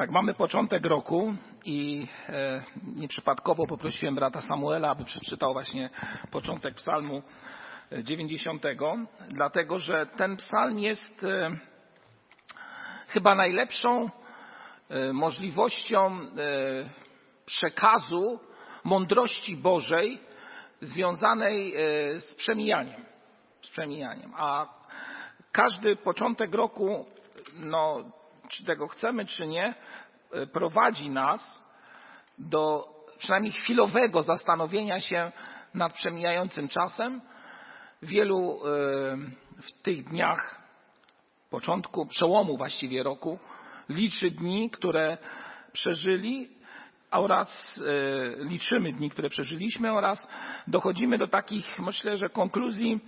Tak, mamy początek roku i e, nieprzypadkowo poprosiłem brata Samuela, aby przeczytał właśnie początek psalmu 90, dlatego że ten psalm jest e, chyba najlepszą e, możliwością e, przekazu mądrości Bożej związanej e, z przemijaniem. Z przemijaniem. A każdy początek roku, no, czy tego chcemy, czy nie, e, prowadzi nas do przynajmniej chwilowego zastanowienia się nad przemijającym czasem. Wielu e, w tych dniach początku, przełomu właściwie roku, liczy dni, które przeżyli oraz liczymy dni, które przeżyliśmy oraz dochodzimy do takich, myślę, że konkluzji,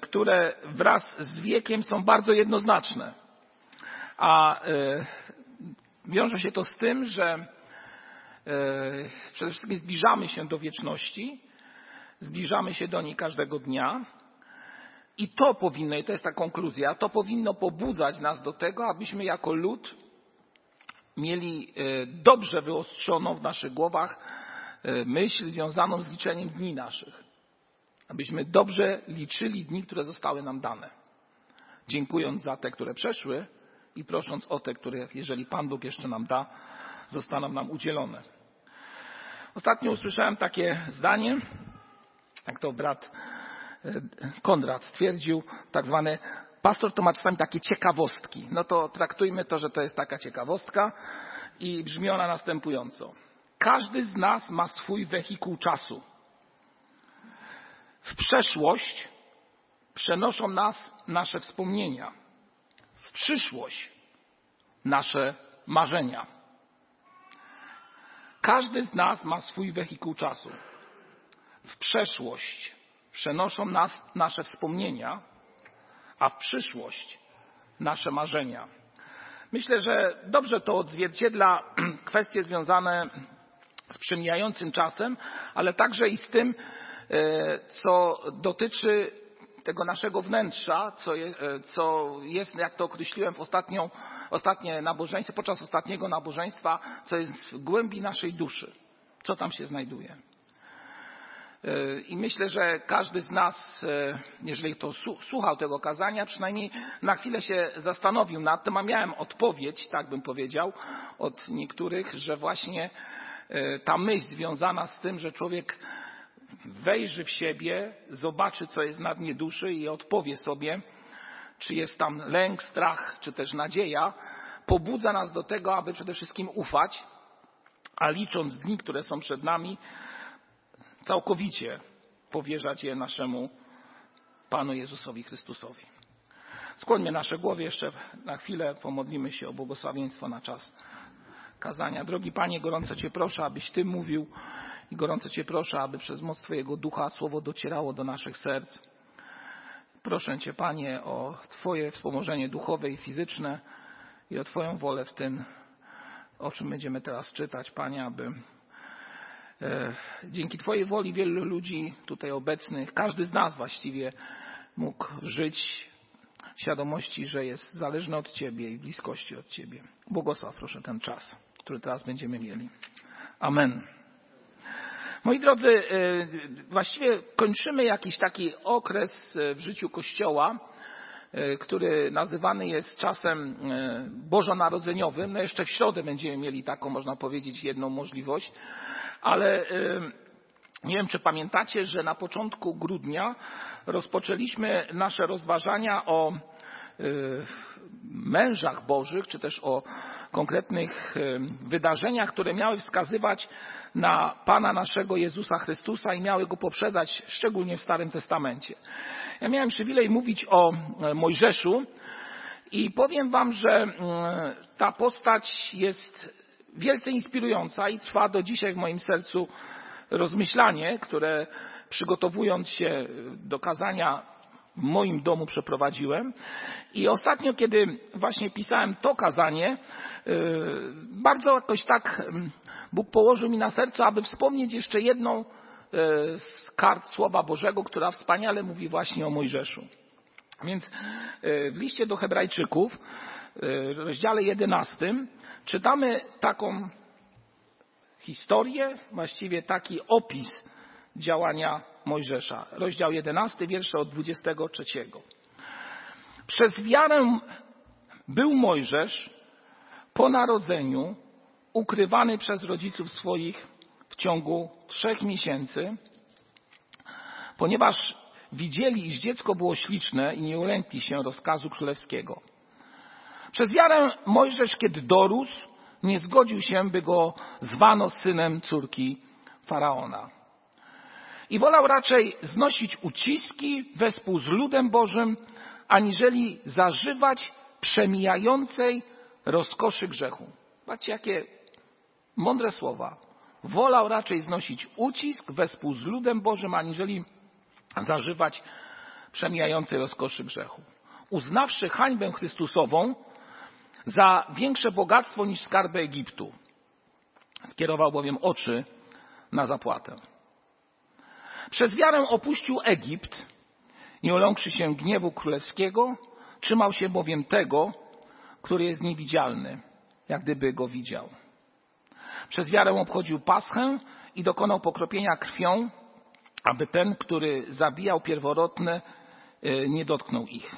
które wraz z wiekiem są bardzo jednoznaczne. A wiąże się to z tym, że przede wszystkim zbliżamy się do wieczności, zbliżamy się do niej każdego dnia. I to powinno, i to jest ta konkluzja, to powinno pobudzać nas do tego, abyśmy jako lud mieli dobrze wyostrzoną w naszych głowach myśl związaną z liczeniem dni naszych. Abyśmy dobrze liczyli dni, które zostały nam dane. Dziękując za te, które przeszły i prosząc o te, które, jeżeli Pan Bóg jeszcze nam da, zostaną nam udzielone. Ostatnio usłyszałem takie zdanie, jak to brat Konrad stwierdził, tak zwane pastor to ma czasami takie ciekawostki. No to traktujmy to, że to jest taka ciekawostka i brzmi ona następująco. Każdy z nas ma swój wehikuł czasu. W przeszłość przenoszą nas nasze wspomnienia. Przyszłość nasze marzenia. Każdy z nas ma swój wehikuł czasu. W przeszłość przenoszą nas nasze wspomnienia, a w przyszłość nasze marzenia. Myślę, że dobrze to odzwierciedla kwestie związane z przemijającym czasem, ale także i z tym, co dotyczy tego naszego wnętrza, co jest, co jest jak to określiłem w ostatnią, ostatnie nabożeństwo, podczas ostatniego nabożeństwa, co jest w głębi naszej duszy. Co tam się znajduje. I myślę, że każdy z nas, jeżeli to słuchał tego kazania, przynajmniej na chwilę się zastanowił nad tym, a miałem odpowiedź, tak bym powiedział, od niektórych, że właśnie ta myśl związana z tym, że człowiek wejrzy w siebie, zobaczy, co jest na dnie duszy i odpowie sobie, czy jest tam lęk, strach, czy też nadzieja, pobudza nas do tego, aby przede wszystkim ufać, a licząc dni, które są przed nami, całkowicie powierzać je naszemu Panu Jezusowi Chrystusowi. Skłońmy nasze głowy jeszcze na chwilę, pomodlimy się o błogosławieństwo na czas kazania. Drogi Panie, gorąco Cię proszę, abyś Ty mówił i gorąco Cię proszę, aby przez moc Twojego ducha słowo docierało do naszych serc. Proszę Cię, Panie, o Twoje wspomożenie duchowe i fizyczne i o Twoją wolę w tym, o czym będziemy teraz czytać, Panie, aby dzięki Twojej woli wielu ludzi tutaj obecnych, każdy z nas właściwie mógł żyć w świadomości, że jest zależny od Ciebie i bliskości od Ciebie. Błogosław proszę ten czas, który teraz będziemy mieli. Amen. Moi drodzy, właściwie kończymy jakiś taki okres w życiu Kościoła, który nazywany jest czasem bożonarodzeniowym. No jeszcze w środę będziemy mieli taką, można powiedzieć, jedną możliwość ale nie wiem, czy pamiętacie, że na początku grudnia rozpoczęliśmy nasze rozważania o mężach bożych, czy też o konkretnych wydarzeniach, które miały wskazywać na Pana naszego Jezusa Chrystusa i miały go poprzedzać, szczególnie w Starym Testamencie. Ja miałem przywilej mówić o Mojżeszu i powiem Wam, że ta postać jest wielce inspirująca i trwa do dzisiaj w moim sercu rozmyślanie, które przygotowując się do kazania w moim domu przeprowadziłem. I ostatnio, kiedy właśnie pisałem to kazanie, bardzo jakoś tak Bóg położył mi na sercu, aby wspomnieć jeszcze jedną z kart Słowa Bożego, która wspaniale mówi właśnie o Mojżeszu. Więc w liście do Hebrajczyków rozdziale 11 czytamy taką historię, właściwie taki opis działania Mojżesza. Rozdział 11, wiersze od 23. Przez wiarę był Mojżesz po narodzeniu ukrywany przez rodziców swoich w ciągu trzech miesięcy, ponieważ widzieli, iż dziecko było śliczne i nie ulękli się rozkazu królewskiego. Przez wiarę Mojżesz, kiedy dorósł, nie zgodził się, by go zwano synem córki faraona. I wolał raczej znosić uciski wespół z ludem Bożym, aniżeli zażywać przemijającej rozkoszy grzechu. Patrzcie, jakie mądre słowa. Wolał raczej znosić ucisk wespół z ludem Bożym, aniżeli zażywać przemijającej rozkoszy grzechu. Uznawszy hańbę Chrystusową za większe bogactwo niż skarby Egiptu, skierował bowiem oczy na zapłatę. Przez wiarę opuścił Egipt, nie uląkszy się gniewu królewskiego, trzymał się bowiem tego, który jest niewidzialny, jak gdyby go widział. Przez wiarę obchodził Paschę i dokonał pokropienia krwią, aby ten, który zabijał pierworodne, y, nie dotknął ich.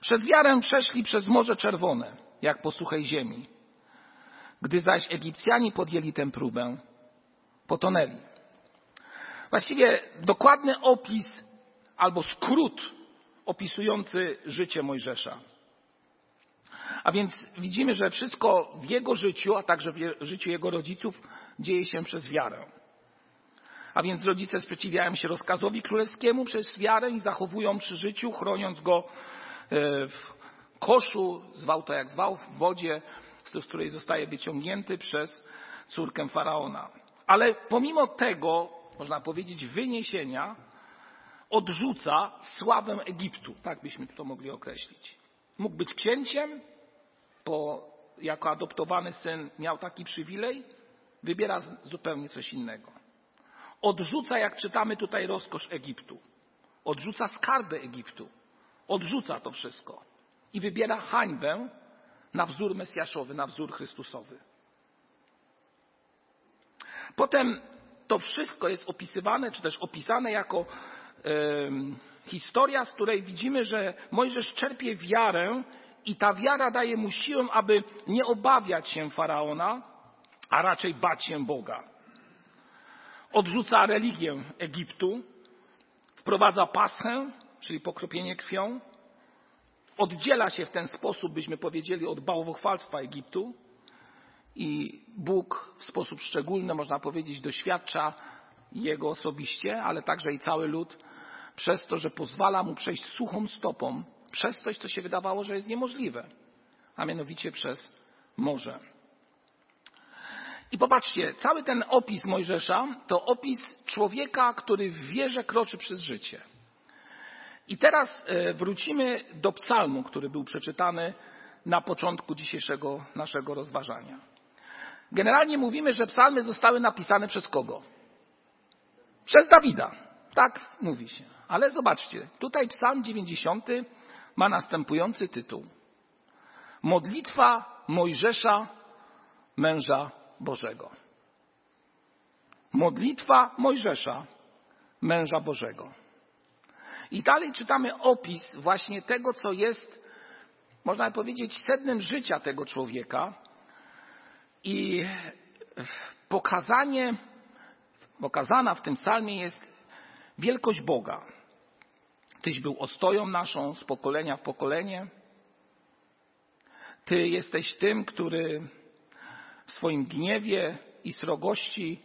Przez wiarę przeszli przez Morze Czerwone, jak po suchej ziemi. Gdy zaś Egipcjanie podjęli tę próbę, potonęli. Właściwie dokładny opis albo skrót opisujący życie Mojżesza. A więc widzimy, że wszystko w jego życiu, a także w życiu jego rodziców dzieje się przez wiarę. A więc rodzice sprzeciwiają się rozkazowi królewskiemu przez wiarę i zachowują przy życiu, chroniąc go e, w koszu, zwał to jak zwał, w wodzie, z której zostaje wyciągnięty przez córkę faraona. Ale pomimo tego, można powiedzieć, wyniesienia, odrzuca sławę Egiptu, tak byśmy to mogli określić. Mógł być księciem, jako adoptowany syn miał taki przywilej, wybiera zupełnie coś innego. Odrzuca, jak czytamy tutaj, rozkosz Egiptu. Odrzuca skarby Egiptu. Odrzuca to wszystko. I wybiera hańbę na wzór Mesjaszowy, na wzór Chrystusowy. Potem to wszystko jest opisywane, czy też opisane jako historia, z której widzimy, że Mojżesz czerpie wiarę i ta wiara daje mu siłę, aby nie obawiać się faraona, a raczej bać się Boga. Odrzuca religię Egiptu, wprowadza paschę, czyli pokropienie krwią, oddziela się w ten sposób, byśmy powiedzieli, od bałwochwalstwa Egiptu i Bóg w sposób szczególny, można powiedzieć, doświadcza jego osobiście, ale także i cały lud przez to, że pozwala mu przejść suchą stopą przez coś, co się wydawało, że jest niemożliwe, a mianowicie przez morze. I popatrzcie, cały ten opis Mojżesza to opis człowieka, który w wierze kroczy przez życie. I teraz e, wrócimy do psalmu, który był przeczytany na początku dzisiejszego naszego rozważania. Generalnie mówimy, że psalmy zostały napisane przez kogo? Przez Dawida. Tak mówi się. Ale zobaczcie, tutaj psalm 90 ma następujący tytuł. Modlitwa Mojżesza, męża Bożego. Modlitwa Mojżesza, męża Bożego. I dalej czytamy opis właśnie tego, co jest, można powiedzieć, sednem życia tego człowieka i pokazanie, pokazana w tym psalmie jest wielkość Boga. Tyś był ostoją naszą z pokolenia w pokolenie. Ty jesteś tym, który w swoim gniewie i srogości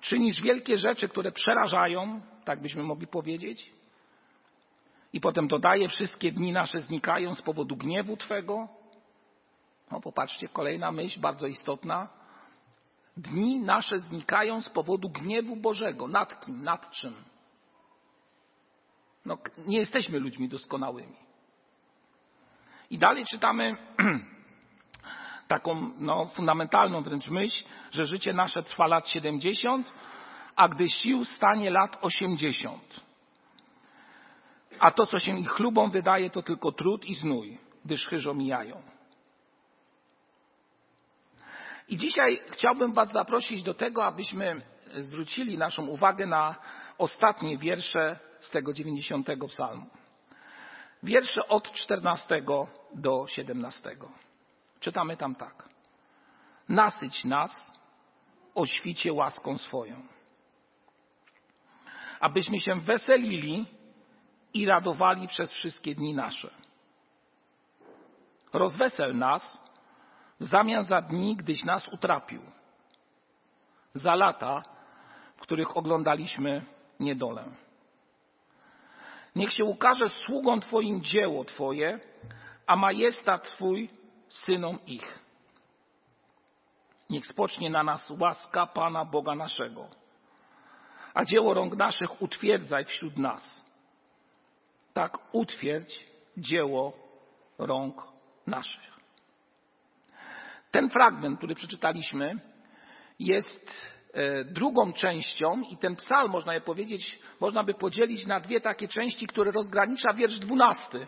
czynisz wielkie rzeczy, które przerażają, tak byśmy mogli powiedzieć. I potem dodaje, wszystkie dni nasze znikają z powodu gniewu Twego. No popatrzcie, kolejna myśl bardzo istotna. Dni nasze znikają z powodu gniewu Bożego. Nad kim? Nad czym? No, nie jesteśmy ludźmi doskonałymi. I dalej czytamy taką no, fundamentalną wręcz myśl, że życie nasze trwa lat 70, a gdy sił stanie lat 80. a to, co się ich chlubą wydaje, to tylko trud i znój, gdyż chyżo mijają. I dzisiaj chciałbym Was zaprosić do tego, abyśmy zwrócili naszą uwagę na ostatnie wiersze z tego 90 psalmu. Wiersze od 14 do 17. Czytamy tam tak. Nasyć nas o świcie łaską swoją, abyśmy się weselili i radowali przez wszystkie dni nasze. Rozwesel nas w zamian za dni, gdyś nas utrapił, za lata, w których oglądaliśmy niedolę. Niech się ukaże sługom Twoim dzieło Twoje, a majestat Twój synom ich. Niech spocznie na nas łaska Pana Boga naszego, a dzieło rąk naszych utwierdzaj wśród nas. Tak utwierdź dzieło rąk naszych. Ten fragment, który przeczytaliśmy, jest drugą częścią i ten psalm, można je powiedzieć, można by podzielić na dwie takie części, które rozgranicza wiersz dwunasty.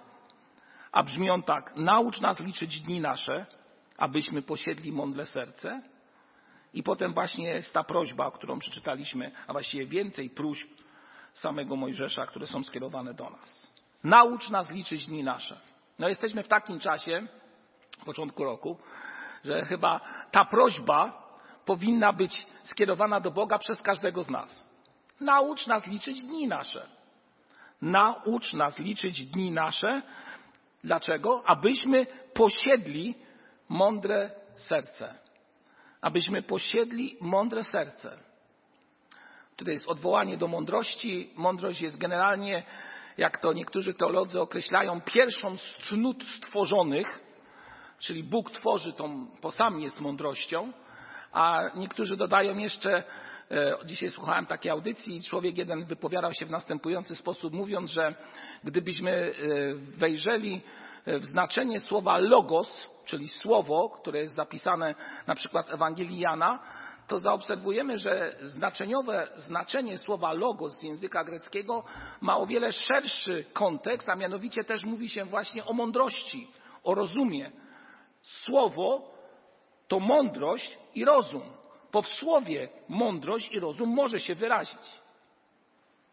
A brzmi on tak: Naucz nas liczyć dni nasze, abyśmy posiedli mądre serce. I potem właśnie jest ta prośba, którą przeczytaliśmy, a właściwie więcej próśb samego Mojżesza, które są skierowane do nas. Naucz nas liczyć dni nasze. No jesteśmy w takim czasie, w początku roku, że chyba ta prośba powinna być skierowana do Boga przez każdego z nas. Naucz nas liczyć dni nasze. Naucz nas liczyć dni nasze. Dlaczego? Abyśmy posiedli mądre serce. Abyśmy posiedli mądre serce. Tutaj jest odwołanie do mądrości. Mądrość jest generalnie, jak to niektórzy teolodzy określają, pierwszą z cnót stworzonych, czyli Bóg tworzy tą, bo sam jest mądrością, a niektórzy dodają jeszcze, e, dzisiaj słuchałem takiej audycji i człowiek jeden wypowiadał się w następujący sposób, mówiąc, że gdybyśmy e, wejrzeli w znaczenie słowa logos, czyli słowo, które jest zapisane na przykład w Ewangelii Jana, to zaobserwujemy, że znaczeniowe znaczenie słowa logos z języka greckiego ma o wiele szerszy kontekst, a mianowicie też mówi się właśnie o mądrości, o rozumie. Słowo to mądrość i rozum. Bo w słowie mądrość i rozum może się wyrazić.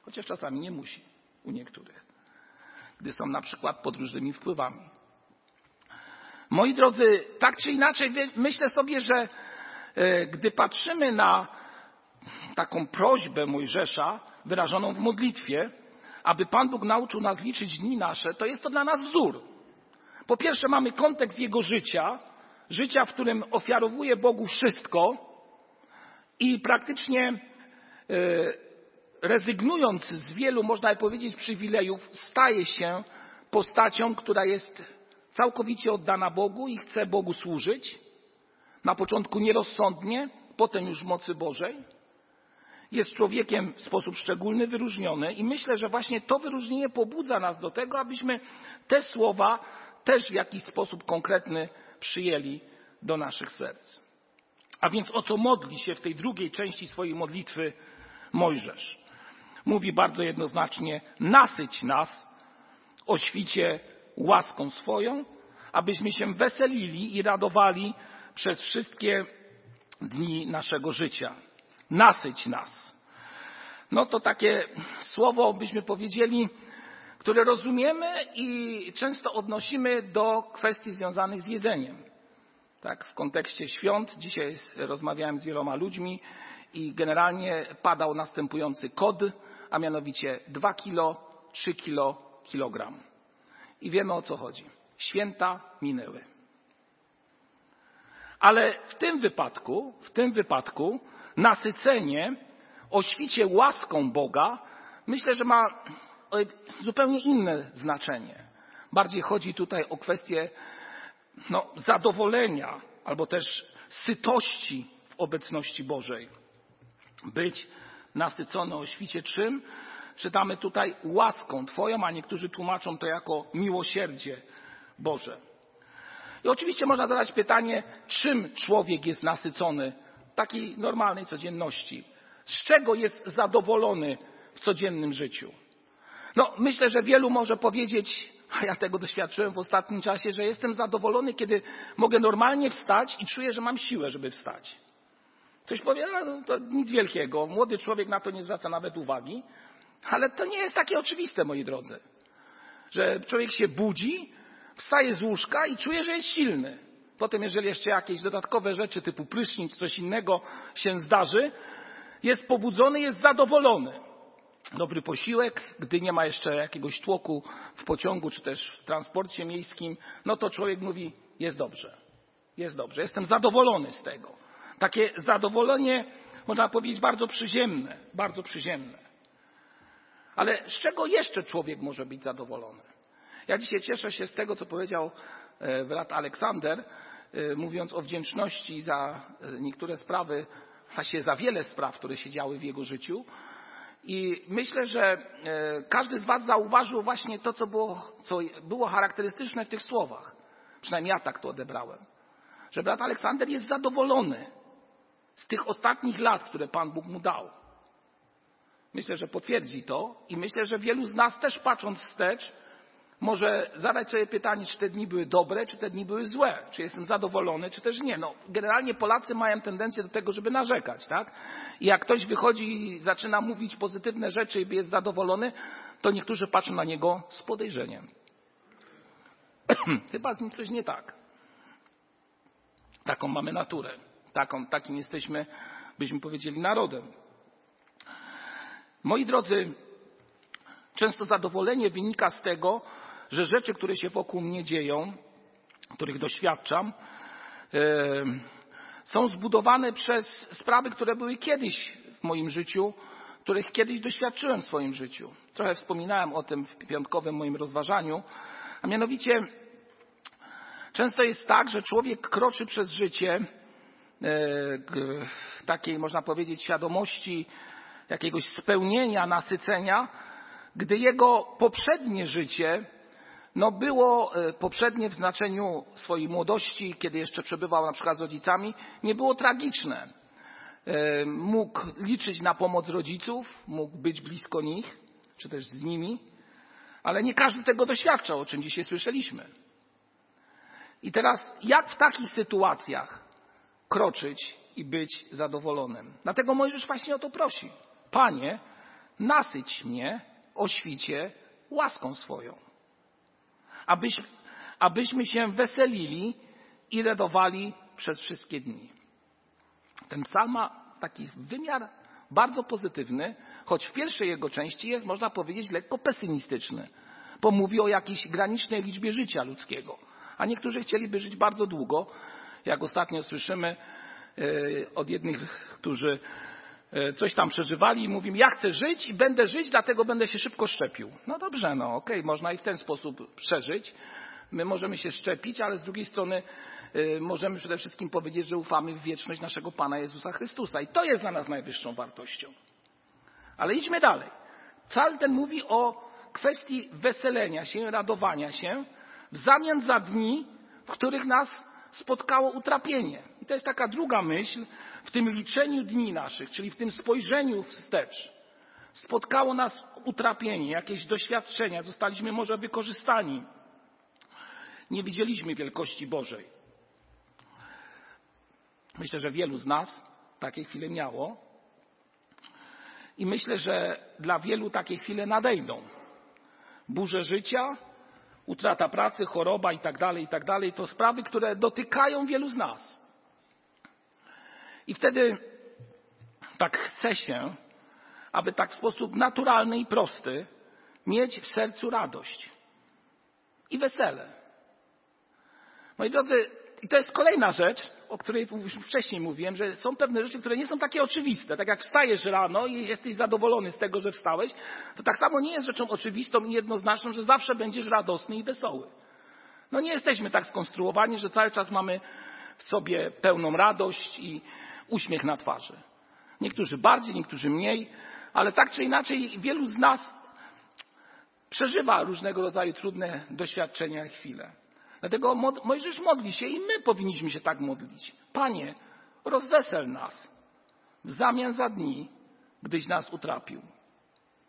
Chociaż czasami nie musi u niektórych, gdy są na przykład pod różnymi wpływami. Moi drodzy, tak czy inaczej, myślę sobie, że e, gdy patrzymy na taką prośbę Mojżesza wyrażoną w modlitwie, aby Pan Bóg nauczył nas liczyć dni nasze, to jest to dla nas wzór. Po pierwsze, mamy kontekst jego życia, życia, w którym ofiarowuje Bogu wszystko i praktycznie e, rezygnując z wielu, można powiedzieć, przywilejów, staje się postacią, która jest całkowicie oddana Bogu i chce Bogu służyć. Na początku nierozsądnie, potem już mocy Bożej. Jest człowiekiem w sposób szczególny wyróżniony i myślę, że właśnie to wyróżnienie pobudza nas do tego, abyśmy te słowa też w jakiś sposób konkretny przyjęli do naszych serc. A więc o co modli się w tej drugiej części swojej modlitwy Mojżesz? Mówi bardzo jednoznacznie: nasyć nas o świcie łaską swoją, abyśmy się weselili i radowali przez wszystkie dni naszego życia. Nasyć nas. No to takie słowo, byśmy powiedzieli, które rozumiemy i często odnosimy do kwestii związanych z jedzeniem. Tak, w kontekście świąt, dzisiaj rozmawiałem z wieloma ludźmi i generalnie padał następujący kod, a mianowicie 2 kilo, 3 kilo, kilogram. I wiemy o co chodzi. Święta minęły. Ale w tym wypadku, w tym wypadku nasycenie o świcie łaską Boga myślę, że ma zupełnie inne znaczenie. Bardziej chodzi tutaj o kwestię no, zadowolenia albo też sytości w obecności Bożej. Być nasycony o świcie czym? Czytamy tutaj łaską Twoją, a niektórzy tłumaczą to jako miłosierdzie Boże. I oczywiście można zadać pytanie, czym człowiek jest nasycony w takiej normalnej codzienności? Z czego jest zadowolony w codziennym życiu? No, myślę, że wielu może powiedzieć, a ja tego doświadczyłem w ostatnim czasie, że jestem zadowolony, kiedy mogę normalnie wstać i czuję, że mam siłę, żeby wstać. Ktoś powie, no, to nic wielkiego, młody człowiek na to nie zwraca nawet uwagi, ale to nie jest takie oczywiste, moi drodzy, że człowiek się budzi, wstaje z łóżka i czuje, że jest silny. Potem, jeżeli jeszcze jakieś dodatkowe rzeczy typu prysznic, coś innego się zdarzy, jest pobudzony, jest zadowolony. Dobry posiłek, gdy nie ma jeszcze jakiegoś tłoku w pociągu czy też w transporcie miejskim, no to człowiek mówi, jest dobrze, jest dobrze, jestem zadowolony z tego. Takie zadowolenie, można powiedzieć, bardzo przyziemne, bardzo przyziemne. Ale z czego jeszcze człowiek może być zadowolony? Ja dzisiaj cieszę się z tego, co powiedział e, brat Aleksander, e, mówiąc o wdzięczności za e, niektóre sprawy, właściwie za wiele spraw, które się działy w jego życiu. I myślę, że każdy z Was zauważył właśnie to, co było, co było charakterystyczne w tych słowach. Przynajmniej ja tak to odebrałem. Że brat Aleksander jest zadowolony z tych ostatnich lat, które Pan Bóg mu dał. Myślę, że potwierdzi to i myślę, że wielu z nas też patrząc wstecz, może zadać sobie pytanie, czy te dni były dobre, czy te dni były złe, czy jestem zadowolony, czy też nie. No, generalnie Polacy mają tendencję do tego, żeby narzekać, tak? I jak ktoś wychodzi i zaczyna mówić pozytywne rzeczy i jest zadowolony, to niektórzy patrzą na niego z podejrzeniem. Chyba z nim coś nie tak. Taką mamy naturę. Taką, takim jesteśmy, byśmy powiedzieli, narodem. Moi drodzy, często zadowolenie wynika z tego, że rzeczy, które się wokół mnie dzieją, których doświadczam, są zbudowane przez sprawy, które były kiedyś w moim życiu, których kiedyś doświadczyłem w swoim życiu. Trochę wspominałem o tym w piątkowym moim rozważaniu, a mianowicie często jest tak, że człowiek kroczy przez życie w takiej, można powiedzieć, świadomości jakiegoś spełnienia, nasycenia, gdy jego poprzednie życie no było e, poprzednie w znaczeniu swojej młodości, kiedy jeszcze przebywał na przykład z rodzicami, nie było tragiczne. E, mógł liczyć na pomoc rodziców, mógł być blisko nich, czy też z nimi, ale nie każdy tego doświadczał, o czym dzisiaj słyszeliśmy. I teraz, jak w takich sytuacjach kroczyć i być zadowolonym? Dlatego Mojżesz właśnie o to prosi. Panie, nasyć mnie o świcie łaską swoją abyś, abyśmy się weselili i radowali przez wszystkie dni. Ten psalm ma taki wymiar bardzo pozytywny, choć w pierwszej jego części jest, można powiedzieć, lekko pesymistyczny, bo mówi o jakiejś granicznej liczbie życia ludzkiego. A niektórzy chcieliby żyć bardzo długo, jak ostatnio słyszymy e, od jednych, którzy coś tam przeżywali i mówią, ja chcę żyć i będę żyć, dlatego będę się szybko szczepił. No dobrze, no okej, okay, można i w ten sposób przeżyć. My możemy się szczepić, ale z drugiej strony y, możemy przede wszystkim powiedzieć, że ufamy w wieczność naszego Pana Jezusa Chrystusa. I to jest dla nas najwyższą wartością. Ale idźmy dalej. Cal ten mówi o kwestii weselenia się, radowania się w zamian za dni, w których nas spotkało utrapienie. I to jest taka druga myśl w tym liczeniu dni naszych, czyli w tym spojrzeniu wstecz. Spotkało nas utrapienie, jakieś doświadczenia, zostaliśmy może wykorzystani, nie widzieliśmy wielkości Bożej. Myślę, że wielu z nas takie chwile miało. I myślę, że dla wielu takie chwile nadejdą. Burze życia, utrata pracy, choroba i tak dalej, i tak to sprawy, które dotykają wielu z nas. I wtedy tak chce się, aby tak w sposób naturalny i prosty mieć w sercu radość i wesele. Moi drodzy, i to jest kolejna rzecz, o której już wcześniej mówiłem, że są pewne rzeczy, które nie są takie oczywiste. Tak jak wstajesz rano i jesteś zadowolony z tego, że wstałeś, to tak samo nie jest rzeczą oczywistą i jednoznaczną, że zawsze będziesz radosny i wesoły. No nie jesteśmy tak skonstruowani, że cały czas mamy w sobie pełną radość i uśmiech na twarzy. Niektórzy bardziej, niektórzy mniej, ale tak czy inaczej wielu z nas przeżywa różnego rodzaju trudne doświadczenia i chwile. Dlatego Mojżesz modli się i my powinniśmy się tak modlić. Panie, rozwesel nas w zamian za dni, gdyś nas utrapił.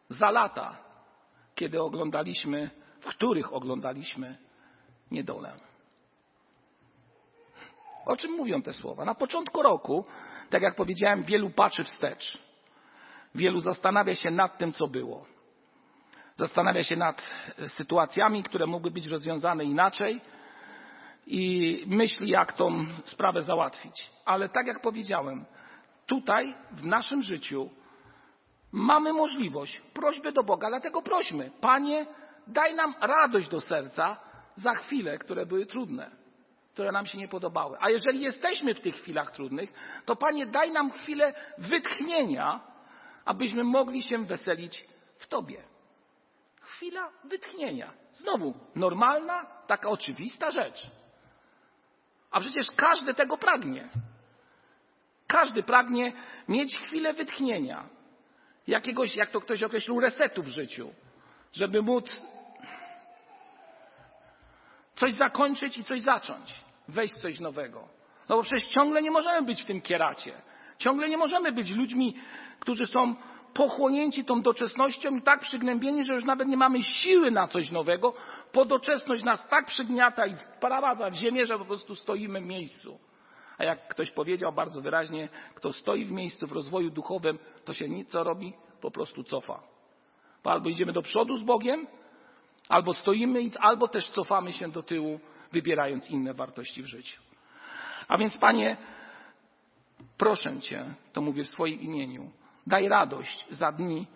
Za lata, kiedy oglądaliśmy, w których oglądaliśmy niedolę. O czym mówią te słowa? Na początku roku, tak jak powiedziałem, wielu patrzy wstecz. Wielu zastanawia się nad tym, co było. Zastanawia się nad sytuacjami, które mogły być rozwiązane inaczej i myśli, jak tą sprawę załatwić. Ale tak jak powiedziałem, tutaj w naszym życiu mamy możliwość prośby do Boga, dlatego prośmy, Panie, daj nam radość do serca za chwile, które były trudne, które nam się nie podobały. A jeżeli jesteśmy w tych chwilach trudnych, to Panie, daj nam chwilę wytchnienia, abyśmy mogli się weselić w Tobie. Chwila wytchnienia. Znowu, normalna, taka oczywista rzecz. A przecież każdy tego pragnie. Każdy pragnie mieć chwilę wytchnienia. Jakiegoś, jak to ktoś określił, resetu w życiu. Żeby móc coś zakończyć i coś zacząć. Wejść coś nowego. No bo przecież ciągle nie możemy być w tym kieracie. Ciągle nie możemy być ludźmi, którzy są pochłonięci tą doczesnością i tak przygnębieni, że już nawet nie mamy siły na coś nowego. Podoczesność nas tak przygniata i wprowadza w ziemię, że po prostu stoimy w miejscu. A jak ktoś powiedział bardzo wyraźnie, kto stoi w miejscu w rozwoju duchowym, to się nic co robi, po prostu cofa. Bo albo idziemy do przodu z Bogiem, albo stoimy, albo też cofamy się do tyłu, wybierając inne wartości w życiu. A więc, Panie, proszę Cię, to mówię w swoim imieniu, daj radość za dni,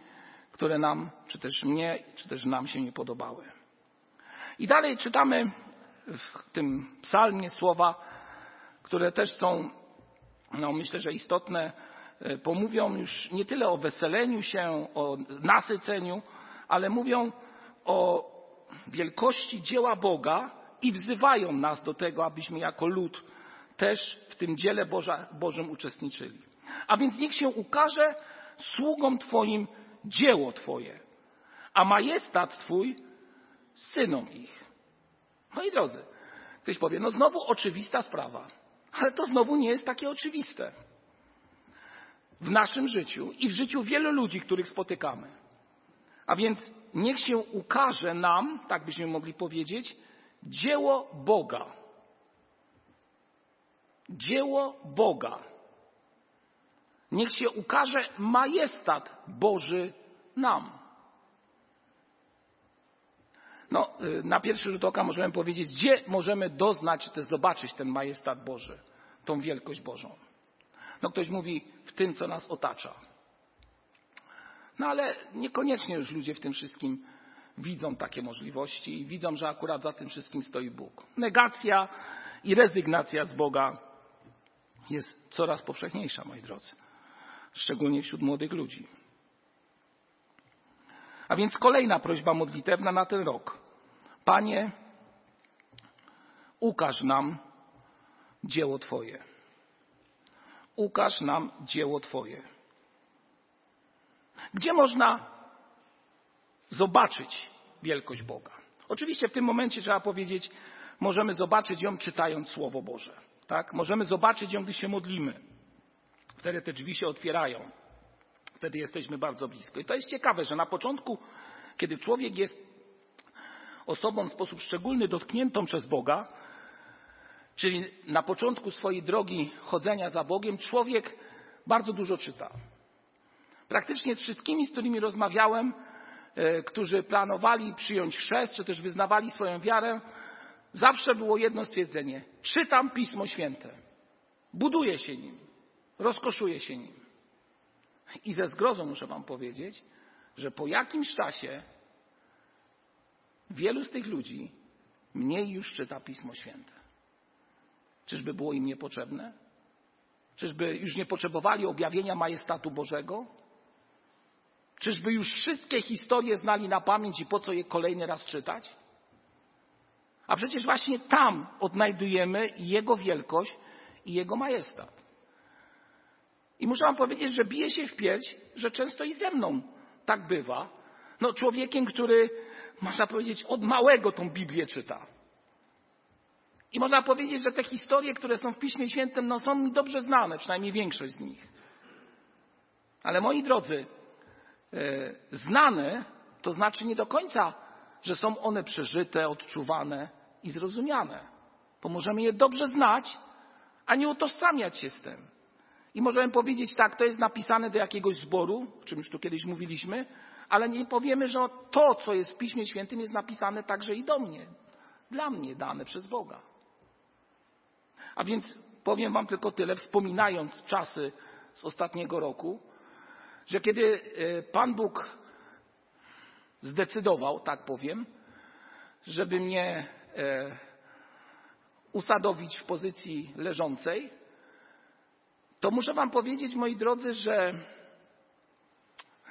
które nam, czy też mnie, czy też nam się nie podobały. I dalej czytamy w tym psalmie słowa, które też są, no myślę, że istotne, e, pomówią już nie tyle o weseleniu się, o nasyceniu, ale mówią o wielkości dzieła Boga i wzywają nas do tego, abyśmy jako lud też w tym dziele Boża, Bożym uczestniczyli. A więc niech się ukaże sługom Twoim dzieło Twoje, a majestat Twój synom ich. Moi drodzy, ktoś powie, no znowu oczywista sprawa, ale to znowu nie jest takie oczywiste. W naszym życiu i w życiu wielu ludzi, których spotykamy. A więc niech się ukaże nam, tak byśmy mogli powiedzieć, dzieło Boga. Dzieło Boga. Niech się ukaże majestat Boży nam. No, y, na pierwszy rzut oka możemy powiedzieć, gdzie możemy doznać, czy zobaczyć ten majestat Boży, tą wielkość Bożą. No ktoś mówi w tym, co nas otacza. No ale niekoniecznie już ludzie w tym wszystkim widzą takie możliwości i widzą, że akurat za tym wszystkim stoi Bóg. Negacja i rezygnacja z Boga jest coraz powszechniejsza, moi drodzy. Szczególnie wśród młodych ludzi. A więc kolejna prośba modlitewna na ten rok. Panie, ukaż nam dzieło Twoje. Ukaż nam dzieło Twoje. Gdzie można zobaczyć wielkość Boga? Oczywiście w tym momencie trzeba powiedzieć, możemy zobaczyć ją czytając Słowo Boże. Tak? Możemy zobaczyć ją, gdy się modlimy. Wtedy te drzwi się otwierają. Wtedy jesteśmy bardzo blisko. I to jest ciekawe, że na początku, kiedy człowiek jest osobą w sposób szczególny dotkniętą przez Boga, czyli na początku swojej drogi chodzenia za Bogiem, człowiek bardzo dużo czyta. Praktycznie z wszystkimi, z którymi rozmawiałem, którzy planowali przyjąć chrzest, czy też wyznawali swoją wiarę, zawsze było jedno stwierdzenie. Czytam Pismo Święte. Buduję się nim. Rozkoszuję się nim. I ze zgrozą muszę Wam powiedzieć, że po jakimś czasie wielu z tych ludzi mniej już czyta Pismo Święte. Czyżby było im niepotrzebne? Czyżby już nie potrzebowali objawienia majestatu Bożego? Czyżby już wszystkie historie znali na pamięć i po co je kolejny raz czytać? A przecież właśnie tam odnajdujemy Jego wielkość i Jego majestat. I muszę Wam powiedzieć, że bije się w pierś, że często i ze mną tak bywa. No, człowiekiem, który, można powiedzieć, od małego tą Biblię czyta. I można powiedzieć, że te historie, które są w Piśmie Świętym, no, są mi dobrze znane, przynajmniej większość z nich. Ale moi drodzy, znane to znaczy nie do końca, że są one przeżyte, odczuwane i zrozumiane. Bo możemy je dobrze znać, a nie utożsamiać się z tym. I możemy powiedzieć tak, to jest napisane do jakiegoś zboru, o czym już tu kiedyś mówiliśmy, ale nie powiemy, że to, co jest w Piśmie Świętym, jest napisane także i do mnie, dla mnie dane przez Boga. A więc powiem Wam tylko tyle, wspominając czasy z ostatniego roku, że kiedy e, Pan Bóg zdecydował, tak powiem, żeby mnie e, usadowić w pozycji leżącej, to muszę Wam powiedzieć, moi drodzy, że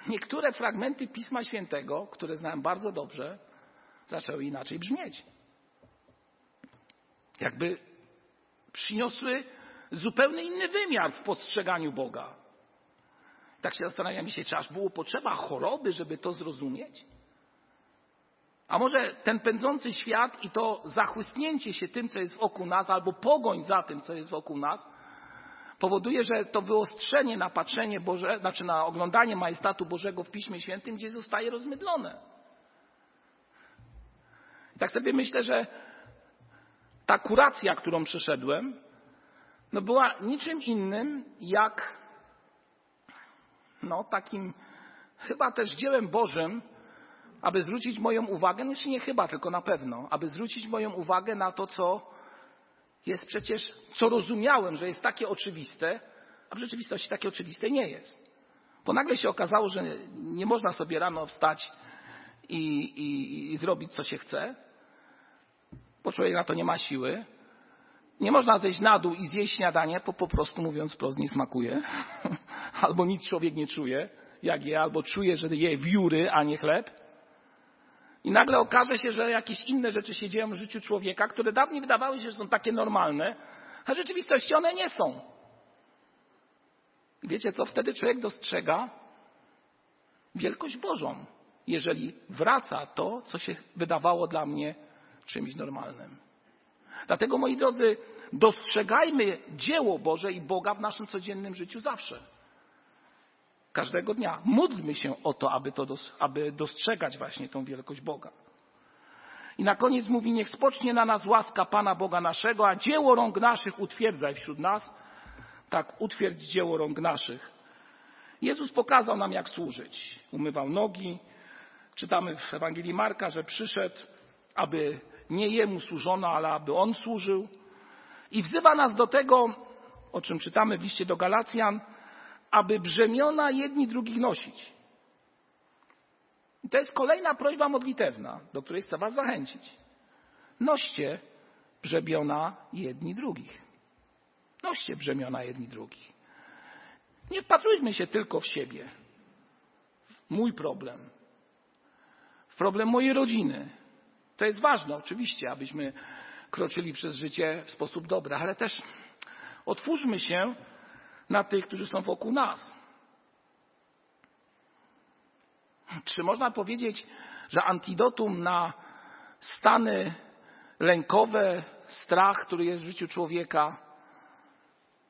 niektóre fragmenty Pisma Świętego, które znałem bardzo dobrze, zaczęły inaczej brzmieć. Jakby przyniosły zupełnie inny wymiar w postrzeganiu Boga. Tak się zastanawiam się, czy aż było potrzeba choroby, żeby to zrozumieć? A może ten pędzący świat i to zachłysnięcie się tym, co jest wokół nas, albo pogoń za tym, co jest wokół nas, powoduje, że to wyostrzenie na patrzenie Boże, znaczy na oglądanie majestatu Bożego w Piśmie Świętym gdzieś zostaje rozmydlone. Tak sobie myślę, że ta kuracja, którą przeszedłem, no była niczym innym jak no takim chyba też dziełem Bożym, aby zwrócić moją uwagę, no nie chyba, tylko na pewno, aby zwrócić moją uwagę na to, co jest przecież, co rozumiałem, że jest takie oczywiste, a w rzeczywistości takie oczywiste nie jest. Bo nagle się okazało, że nie można sobie rano wstać i, i, i zrobić, co się chce, bo człowiek na to nie ma siły. Nie można zejść na dół i zjeść śniadanie, bo po prostu mówiąc wprost nie smakuje. albo nic człowiek nie czuje, jak je, albo czuje, że je wióry, a nie chleb. I nagle okaże się, że jakieś inne rzeczy się dzieją w życiu człowieka, które dawniej wydawały się, że są takie normalne, a w rzeczywistości one nie są. I wiecie co? Wtedy człowiek dostrzega wielkość Bożą, jeżeli wraca to, co się wydawało dla mnie czymś normalnym. Dlatego, moi drodzy, dostrzegajmy dzieło Boże i Boga w naszym codziennym życiu zawsze. Każdego dnia. Módlmy się o to, aby, to, aby dostrzegać właśnie tą wielkość Boga. I na koniec mówi, niech spocznie na nas łaska Pana Boga naszego, a dzieło rąk naszych utwierdzaj wśród nas. Tak, utwierdź dzieło rąk naszych. Jezus pokazał nam, jak służyć. Umywał nogi. Czytamy w Ewangelii Marka, że przyszedł, aby nie jemu służono, ale aby on służył. I wzywa nas do tego, o czym czytamy w liście do Galacjan, aby brzemiona jedni drugich nosić. I to jest kolejna prośba modlitewna, do której chcę Was zachęcić. Noście brzemiona jedni drugich. Noście brzemiona jedni drugich. Nie wpatrujmy się tylko w siebie. Mój problem. W problem mojej rodziny. To jest ważne, oczywiście, abyśmy kroczyli przez życie w sposób dobry, ale też otwórzmy się na tych, którzy są wokół nas. Czy można powiedzieć, że antidotum na stany lękowe, strach, który jest w życiu człowieka,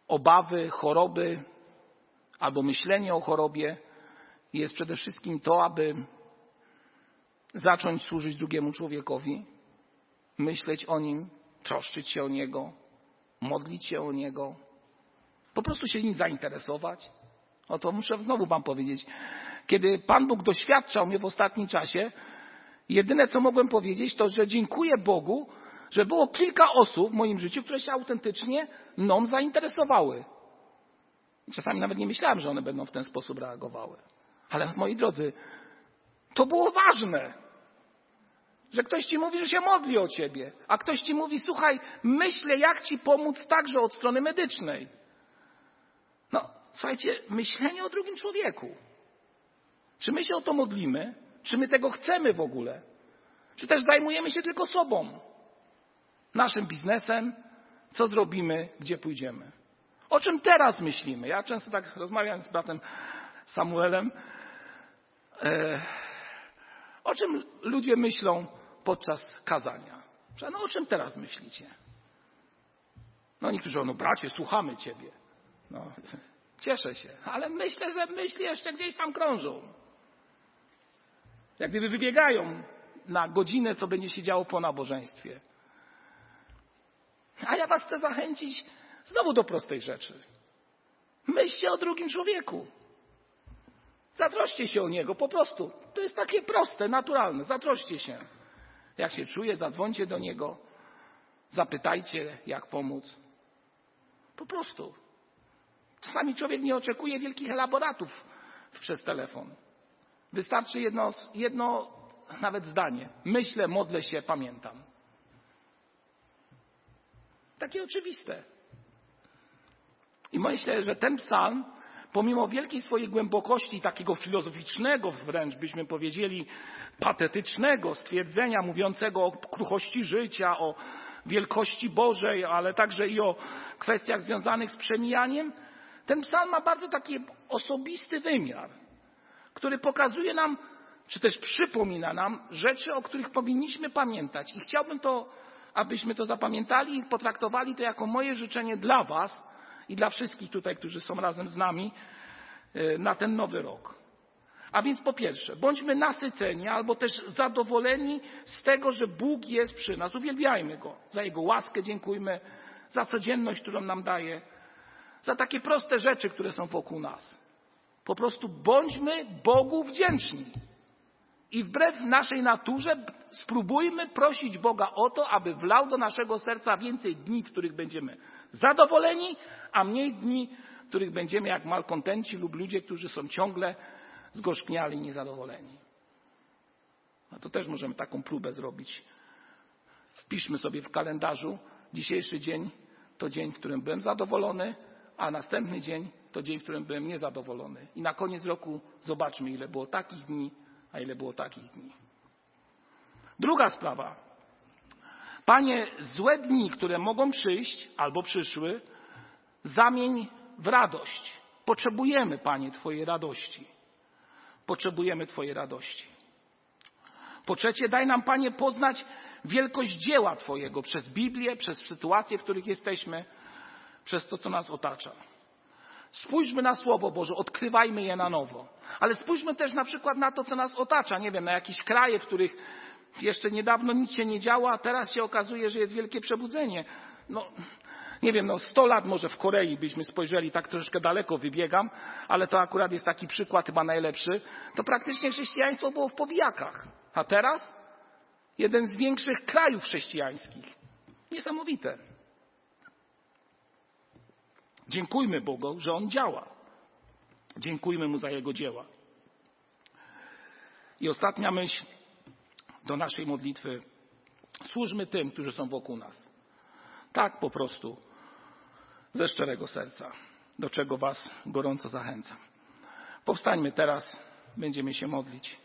obawy, choroby albo myślenie o chorobie, jest przede wszystkim to, aby zacząć służyć drugiemu człowiekowi, myśleć o nim, troszczyć się o niego, modlić się o niego, po prostu się nim zainteresować. O to muszę znowu Wam powiedzieć. Kiedy Pan Bóg doświadczał mnie w ostatnim czasie, jedyne co mogłem powiedzieć, to że dziękuję Bogu, że było kilka osób w moim życiu, które się autentycznie mną zainteresowały. Czasami nawet nie myślałem, że one będą w ten sposób reagowały. Ale moi drodzy, to było ważne. Że ktoś ci mówi, że się modli o ciebie, a ktoś ci mówi, słuchaj, myślę, jak ci pomóc także od strony medycznej. No, słuchajcie, myślenie o drugim człowieku. Czy my się o to modlimy? Czy my tego chcemy w ogóle? Czy też zajmujemy się tylko sobą? Naszym biznesem? Co zrobimy? Gdzie pójdziemy? O czym teraz myślimy? Ja często tak rozmawiam z bratem Samuelem. E, o czym ludzie myślą podczas kazania? Że no o czym teraz myślicie? No niektórzy, no bracie, słuchamy Ciebie. No, cieszę się, ale myślę, że myśli jeszcze gdzieś tam krążą. Jak gdyby wybiegają na godzinę, co będzie się działo po nabożeństwie. A ja Was chcę zachęcić znowu do prostej rzeczy. Myślcie o drugim człowieku. Zatroszcie się o niego, po prostu. To jest takie proste, naturalne. Zatroszcie się. Jak się czuje, zadzwońcie do niego. Zapytajcie, jak pomóc. Po prostu. Czasami człowiek nie oczekuje wielkich elaboratów przez telefon. Wystarczy jedno, jedno nawet zdanie. Myślę, modlę się, pamiętam. Takie oczywiste. I myślę, że ten psalm, pomimo wielkiej swojej głębokości, takiego filozoficznego wręcz byśmy powiedzieli, patetycznego stwierdzenia mówiącego o kruchości życia, o wielkości Bożej, ale także i o kwestiach związanych z przemijaniem, ten psalm ma bardzo taki osobisty wymiar, który pokazuje nam, czy też przypomina nam rzeczy, o których powinniśmy pamiętać. I chciałbym to, abyśmy to zapamiętali i potraktowali to jako moje życzenie dla Was i dla wszystkich tutaj, którzy są razem z nami e, na ten nowy rok. A więc po pierwsze, bądźmy nasyceni albo też zadowoleni z tego, że Bóg jest przy nas. Uwielbiajmy Go. Za Jego łaskę dziękujmy, za codzienność, którą nam daje, za takie proste rzeczy, które są wokół nas. Po prostu bądźmy Bogu wdzięczni. I wbrew naszej naturze spróbujmy prosić Boga o to, aby wlał do naszego serca więcej dni, w których będziemy zadowoleni, a mniej dni, w których będziemy jak malkontenci lub ludzie, którzy są ciągle zgorzkniali i niezadowoleni. No to też możemy taką próbę zrobić. Wpiszmy sobie w kalendarzu dzisiejszy dzień to dzień, w którym byłem zadowolony, a następny dzień to dzień, w którym byłem niezadowolony. I na koniec roku zobaczmy, ile było takich dni, a ile było takich dni. Druga sprawa. Panie, złe dni, które mogą przyjść albo przyszły, zamień w radość. Potrzebujemy, Panie, Twojej radości. Potrzebujemy Twojej radości. Po trzecie, daj nam, Panie, poznać wielkość dzieła Twojego przez Biblię, przez sytuacje, w których jesteśmy, przez to, co nas otacza. Spójrzmy na Słowo Boże, odkrywajmy je na nowo. Ale spójrzmy też na przykład na to, co nas otacza. Nie wiem, na jakieś kraje, w których jeszcze niedawno nic się nie działo, a teraz się okazuje, że jest wielkie przebudzenie. No, nie wiem, no 100 lat może w Korei byśmy spojrzeli, tak troszkę daleko wybiegam, ale to akurat jest taki przykład chyba najlepszy. To praktycznie chrześcijaństwo było w powijakach. A teraz jeden z większych krajów chrześcijańskich. Niesamowite. Dziękujmy Bogu, że On działa. Dziękujmy Mu za Jego dzieła. I ostatnia myśl do naszej modlitwy. Służmy tym, którzy są wokół nas. Tak po prostu, ze szczerego serca, do czego Was gorąco zachęcam. Powstańmy teraz, będziemy się modlić.